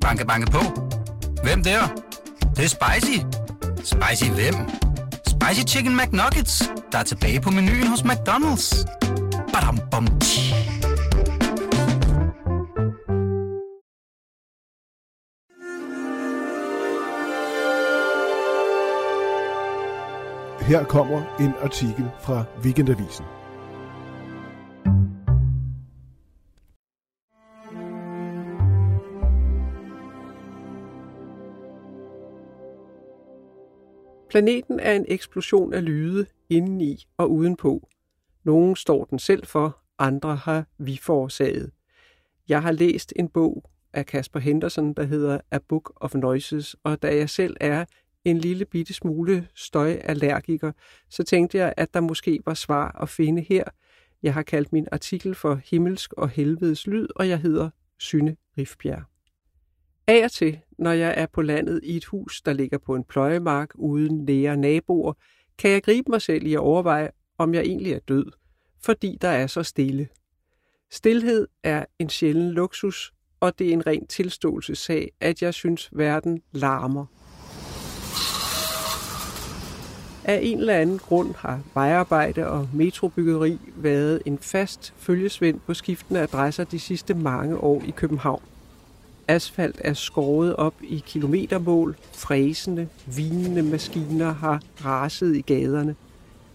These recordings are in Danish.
Banke, banke på. Hvem der? Det, det er spicy. Spicy hvem? Spicy Chicken McNuggets, der er tilbage på menuen hos McDonald's. Badum, bom, tji. Her kommer en artikel fra Weekendavisen. Planeten er en eksplosion af lyde indeni og udenpå. Nogen står den selv for, andre har vi forårsaget. Jeg har læst en bog af Kasper Henderson, der hedder A Book of Noises, og da jeg selv er en lille bitte smule støjallergiker, så tænkte jeg, at der måske var svar at finde her. Jeg har kaldt min artikel for Himmelsk og Helvedes Lyd, og jeg hedder Synne Rifbjerg. Af og til, når jeg er på landet i et hus, der ligger på en pløjemark uden nære naboer, kan jeg gribe mig selv i at overveje, om jeg egentlig er død, fordi der er så stille. Stilhed er en sjælden luksus, og det er en ren tilståelsessag, at jeg synes, verden larmer. Af en eller anden grund har vejarbejde og metrobyggeri været en fast følgesvend på skiftende adresser de sidste mange år i København. Asfalt er skåret op i kilometermål, fræsende, vinende maskiner har raset i gaderne.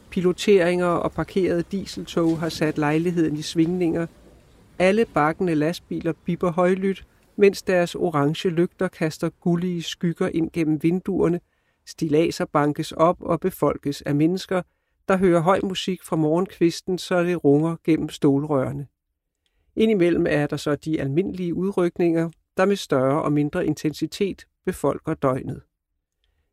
Piloteringer og parkerede dieseltog har sat lejligheden i svingninger. Alle bakkende lastbiler bipper højlydt, mens deres orange lygter kaster gullige skygger ind gennem vinduerne. Stilaser bankes op og befolkes af mennesker, der hører høj musik fra morgenkvisten, så det runger gennem stålrørene. Indimellem er der så de almindelige udrykninger, der med større og mindre intensitet befolker døgnet.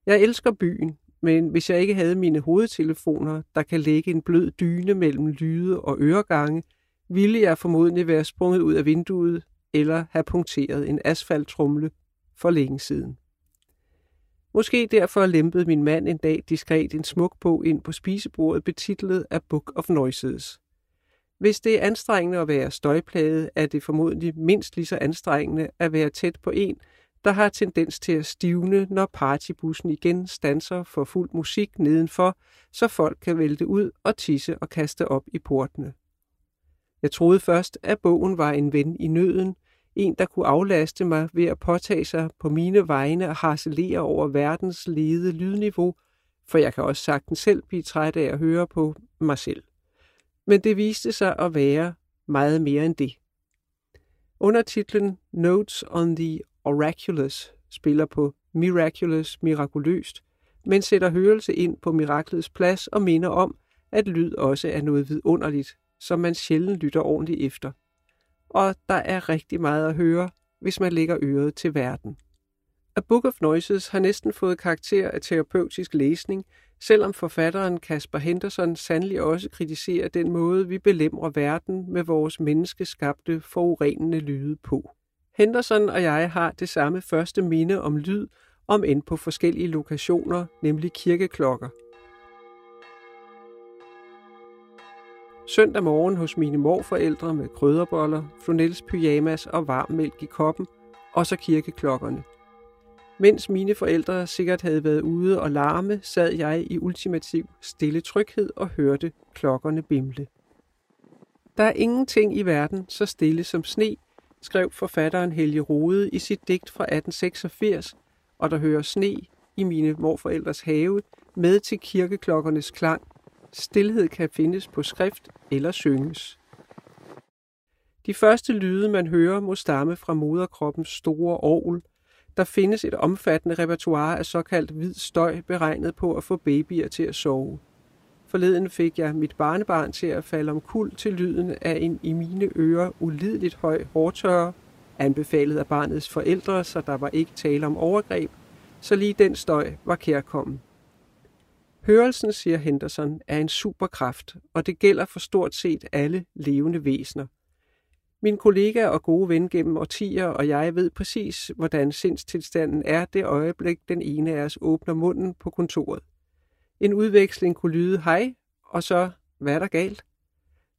Jeg elsker byen, men hvis jeg ikke havde mine hovedtelefoner, der kan lægge en blød dyne mellem lyde og øregange, ville jeg formodentlig være sprunget ud af vinduet eller have punkteret en asfalttrumle for længe siden. Måske derfor lempede min mand en dag diskret en smuk bog ind på spisebordet betitlet A Book of Noises. Hvis det er anstrengende at være støjplaget, er det formodentlig mindst lige så anstrengende at være tæt på en, der har tendens til at stivne, når partybussen igen stanser for fuld musik nedenfor, så folk kan vælte ud og tisse og kaste op i portene. Jeg troede først, at bogen var en ven i nøden, en, der kunne aflaste mig ved at påtage sig på mine vegne og harcelere over verdens lede lydniveau, for jeg kan også sagtens selv blive træt af at høre på mig selv. Men det viste sig at være meget mere end det. Under titlen Notes on the Oraculous spiller på Miraculous mirakuløst, men sætter hørelse ind på miraklets plads og minder om, at lyd også er noget vidunderligt, som man sjældent lytter ordentligt efter. Og der er rigtig meget at høre, hvis man lægger øret til verden. A Book of Noises har næsten fået karakter af terapeutisk læsning, selvom forfatteren Kasper Henderson sandelig også kritiserer den måde, vi belemrer verden med vores menneskeskabte forurenende lyde på. Henderson og jeg har det samme første minde om lyd, om end på forskellige lokationer, nemlig kirkeklokker. Søndag morgen hos mine morforældre med krydderboller, flanelspyjamas og varm mælk i koppen, og så kirkeklokkerne. Mens mine forældre sikkert havde været ude og larme, sad jeg i ultimativ stille tryghed og hørte klokkerne bimle. Der er ingenting i verden så stille som sne, skrev forfatteren Helge Rode i sit digt fra 1886, og der hører sne i mine morforældres have med til kirkeklokkernes klang. Stilhed kan findes på skrift eller synges. De første lyde, man hører, må stamme fra moderkroppens store orgel, der findes et omfattende repertoire af såkaldt hvid støj beregnet på at få babyer til at sove. Forleden fik jeg mit barnebarn til at falde om kul til lyden af en i mine ører ulideligt høj hårtørre, anbefalet af barnets forældre, så der var ikke tale om overgreb, så lige den støj var kærkommen. Hørelsen, siger Henderson, er en superkraft, og det gælder for stort set alle levende væsener – min kollega og gode ven gennem årtier og jeg ved præcis, hvordan sindstilstanden er det øjeblik, den ene af os åbner munden på kontoret. En udveksling kunne lyde hej, og så, hvad er der galt?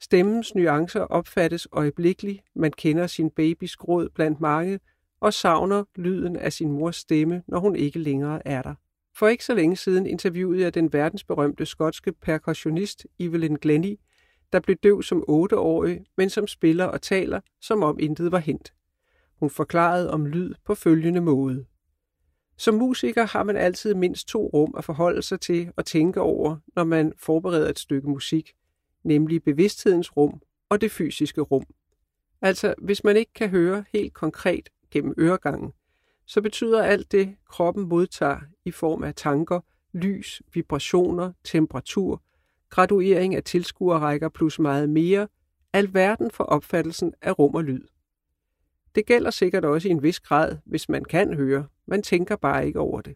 Stemmens nuancer opfattes øjeblikkeligt, man kender sin babys gråd blandt mange, og savner lyden af sin mors stemme, når hun ikke længere er der. For ikke så længe siden interviewede jeg den verdensberømte skotske percussionist Evelyn Glennie, der blev døv som otteårig, men som spiller og taler, som om intet var hent. Hun forklarede om lyd på følgende måde. Som musiker har man altid mindst to rum at forholde sig til og tænke over, når man forbereder et stykke musik, nemlig bevidsthedens rum og det fysiske rum. Altså, hvis man ikke kan høre helt konkret gennem øregangen, så betyder alt det, kroppen modtager i form af tanker, lys, vibrationer, temperatur, graduering af tilskuerrækker plus meget mere, alverden for opfattelsen af rum og lyd. Det gælder sikkert også i en vis grad, hvis man kan høre, man tænker bare ikke over det.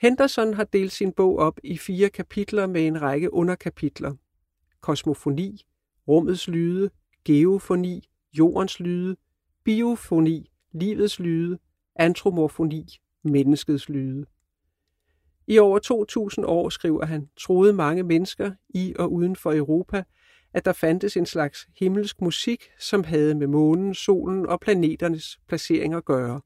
Henderson har delt sin bog op i fire kapitler med en række underkapitler. Kosmofoni, rummets lyde, geofoni, jordens lyde, biofoni, livets lyde, antromorfoni, menneskets lyde. I over 2000 år, skriver han, troede mange mennesker i og uden for Europa, at der fandtes en slags himmelsk musik, som havde med månen, solen og planeternes placering at gøre.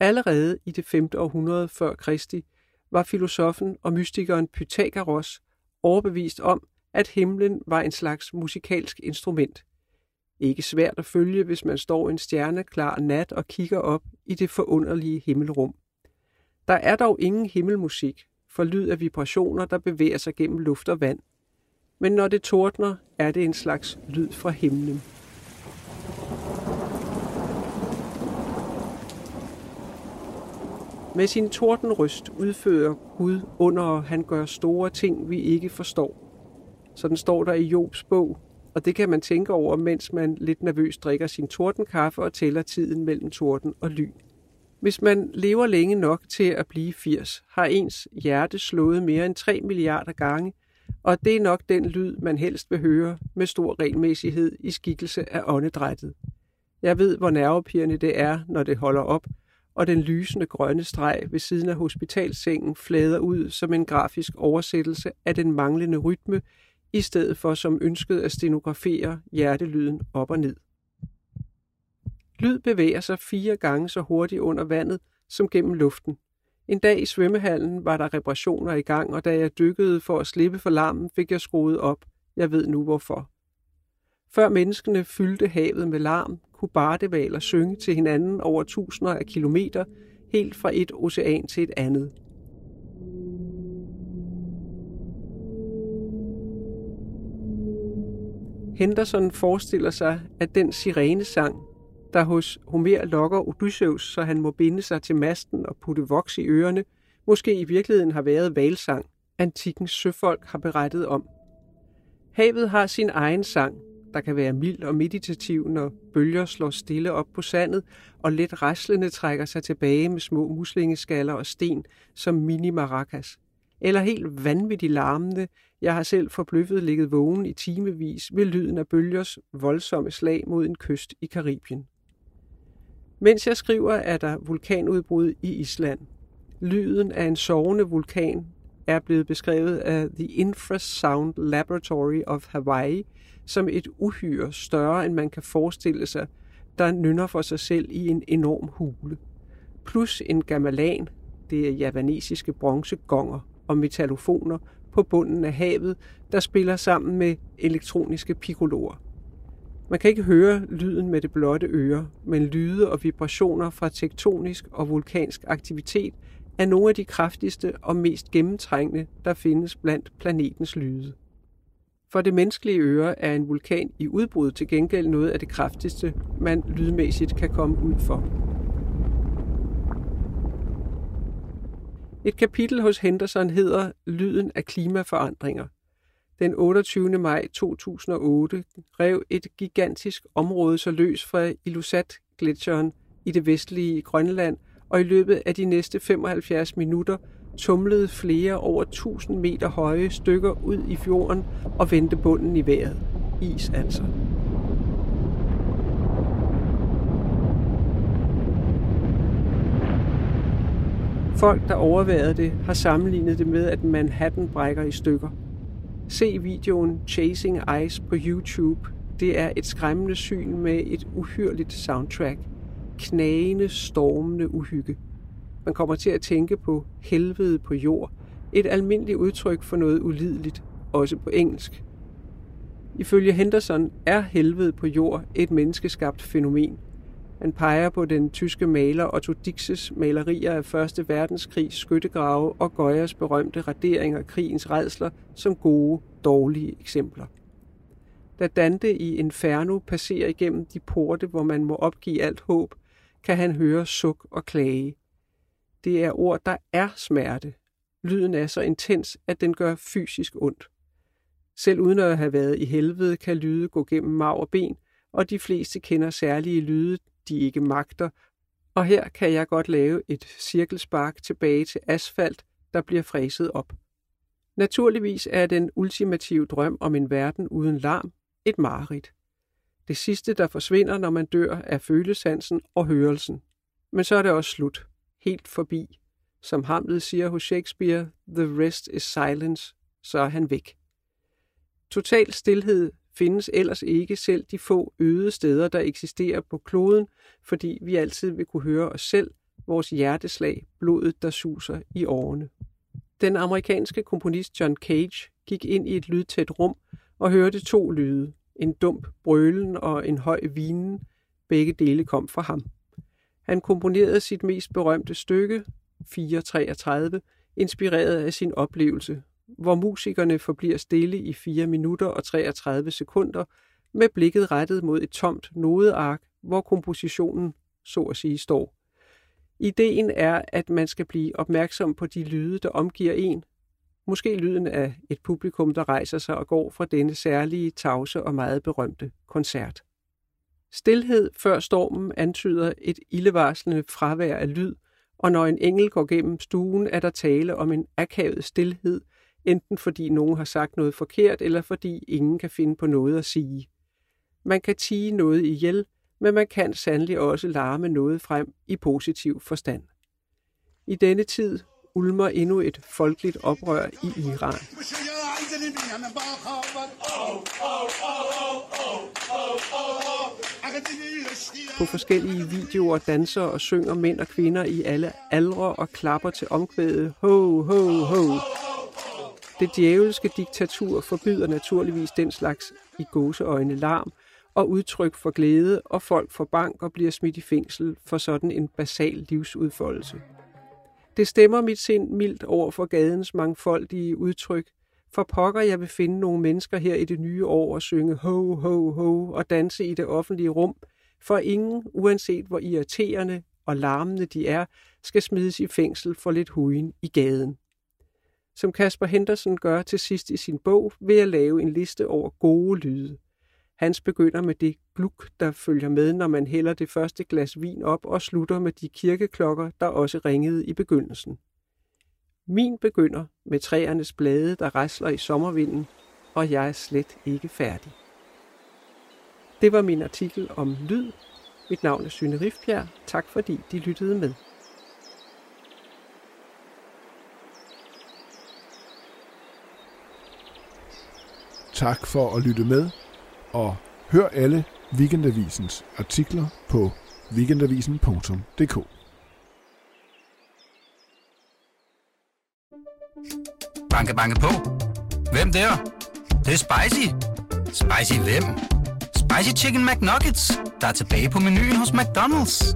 Allerede i det 5. århundrede før Kristi var filosofen og mystikeren Pythagoras overbevist om, at himlen var en slags musikalsk instrument. Ikke svært at følge, hvis man står en stjerneklar nat og kigger op i det forunderlige himmelrum. Der er dog ingen himmelmusik, for lyd af vibrationer, der bevæger sig gennem luft og vand. Men når det tordner, er det en slags lyd fra himlen. Med sin tordenryst udfører Gud under, og han gør store ting, vi ikke forstår. Sådan står der i Jobs bog, og det kan man tænke over, mens man lidt nervøst drikker sin tordenkaffe og tæller tiden mellem torden og lyn. Hvis man lever længe nok til at blive 80, har ens hjerte slået mere end 3 milliarder gange, og det er nok den lyd, man helst vil høre med stor regelmæssighed i skikkelse af åndedrættet. Jeg ved, hvor nervepirrende det er, når det holder op, og den lysende grønne streg ved siden af hospitalsengen flader ud som en grafisk oversættelse af den manglende rytme, i stedet for som ønsket at stenografere hjertelyden op og ned. Lyd bevæger sig fire gange så hurtigt under vandet som gennem luften. En dag i svømmehallen var der reparationer i gang, og da jeg dykkede for at slippe for larmen, fik jeg skruet op. Jeg ved nu hvorfor. Før menneskene fyldte havet med larm, kunne bardevaler synge til hinanden over tusinder af kilometer, helt fra et ocean til et andet. Henderson forestiller sig, at den sirenesang, der hos Homer lokker Odysseus, så han må binde sig til masten og putte voks i ørerne, måske i virkeligheden har været valsang, antikkens søfolk har berettet om. Havet har sin egen sang, der kan være mild og meditativ, når bølger slår stille op på sandet, og let raslende trækker sig tilbage med små muslingeskaller og sten som mini-maracas. Eller helt vanvittigt larmende, jeg har selv forbløffet ligget vågen i timevis ved lyden af bølgers voldsomme slag mod en kyst i Karibien. Mens jeg skriver, er der vulkanudbrud i Island. Lyden af en sovende vulkan er blevet beskrevet af The Infrasound Laboratory of Hawaii som et uhyre større, end man kan forestille sig, der nynner for sig selv i en enorm hule. Plus en gamelan, det er javanesiske bronzegonger og metallofoner på bunden af havet, der spiller sammen med elektroniske piccoloer. Man kan ikke høre lyden med det blotte øre, men lyde og vibrationer fra tektonisk og vulkansk aktivitet er nogle af de kraftigste og mest gennemtrængende, der findes blandt planetens lyde. For det menneskelige øre er en vulkan i udbrud til gengæld noget af det kraftigste, man lydmæssigt kan komme ud for. Et kapitel hos Henderson hedder Lyden af klimaforandringer. Den 28. maj 2008 rev et gigantisk område så løs fra Ilulissat-gletsjeren i det vestlige Grønland, og i løbet af de næste 75 minutter tumlede flere over 1000 meter høje stykker ud i fjorden og vendte bunden i vejret. Is altså. Folk, der overvejede det, har sammenlignet det med, at Manhattan brækker i stykker. Se videoen Chasing Ice på YouTube. Det er et skræmmende syn med et uhyrligt soundtrack. knagende, stormende uhygge. Man kommer til at tænke på helvede på jord, et almindeligt udtryk for noget ulideligt, også på engelsk. Ifølge Henderson er helvede på jord et menneskeskabt fænomen. Han peger på den tyske maler Otto Dixes malerier af Første Verdenskrigs skyttegrave og Goyas berømte radering af krigens redsler som gode, dårlige eksempler. Da Dante i Inferno passerer igennem de porte, hvor man må opgive alt håb, kan han høre suk og klage. Det er ord, der er smerte. Lyden er så intens, at den gør fysisk ondt. Selv uden at have været i helvede, kan lyde gå gennem mag og ben, og de fleste kender særlige lyde, de ikke magter, og her kan jeg godt lave et cirkelspark tilbage til asfalt, der bliver fræset op. Naturligvis er den ultimative drøm om en verden uden larm et mareridt. Det sidste, der forsvinder, når man dør, er følesansen og hørelsen. Men så er det også slut. Helt forbi. Som Hamlet siger hos Shakespeare, the rest is silence, så er han væk. Total stillhed findes ellers ikke selv de få øde steder, der eksisterer på kloden, fordi vi altid vil kunne høre os selv, vores hjerteslag, blodet, der suser i årene. Den amerikanske komponist John Cage gik ind i et lydtæt rum og hørte to lyde, en dump brølen og en høj vinen. Begge dele kom fra ham. Han komponerede sit mest berømte stykke, 433, inspireret af sin oplevelse, hvor musikerne forbliver stille i 4 minutter og 33 sekunder, med blikket rettet mod et tomt nodeark, hvor kompositionen så at sige står. Ideen er, at man skal blive opmærksom på de lyde, der omgiver en. Måske lyden af et publikum, der rejser sig og går fra denne særlige, tavse og meget berømte koncert. Stilhed før stormen antyder et ildevarslende fravær af lyd, og når en engel går gennem stuen, er der tale om en akavet stilhed enten fordi nogen har sagt noget forkert, eller fordi ingen kan finde på noget at sige. Man kan tige noget ihjel, men man kan sandelig også larme noget frem i positiv forstand. I denne tid ulmer endnu et folkeligt oprør i Iran. På forskellige videoer danser og synger mænd og kvinder i alle aldre og klapper til omkvædet ho, ho, ho. Det djævelske diktatur forbyder naturligvis den slags i gåseøjne larm og udtryk for glæde, og folk får bank og bliver smidt i fængsel for sådan en basal livsudfoldelse. Det stemmer mit sind mildt over for gadens mangfoldige udtryk, for pokker jeg vil finde nogle mennesker her i det nye år og synge ho, ho, ho og danse i det offentlige rum, for ingen, uanset hvor irriterende og larmende de er, skal smides i fængsel for lidt huden i gaden. Som Kasper Henderson gør til sidst i sin bog, vil jeg lave en liste over gode lyde. Hans begynder med det gluk, der følger med, når man hælder det første glas vin op, og slutter med de kirkeklokker, der også ringede i begyndelsen. Min begynder med træernes blade, der rasler i sommervinden, og jeg er slet ikke færdig. Det var min artikel om lyd. Mit navn er Syne Rifbjerg. Tak fordi de lyttede med. Tak for at lytte med, og hør alle Weekendavisens artikler på weekendavisen.dk. Banke, banke på. Hvem der? Det, det er spicy. Spicy hvem? Spicy Chicken McNuggets, der er tilbage på menuen hos McDonald's.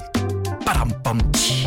Badum, bom, tji.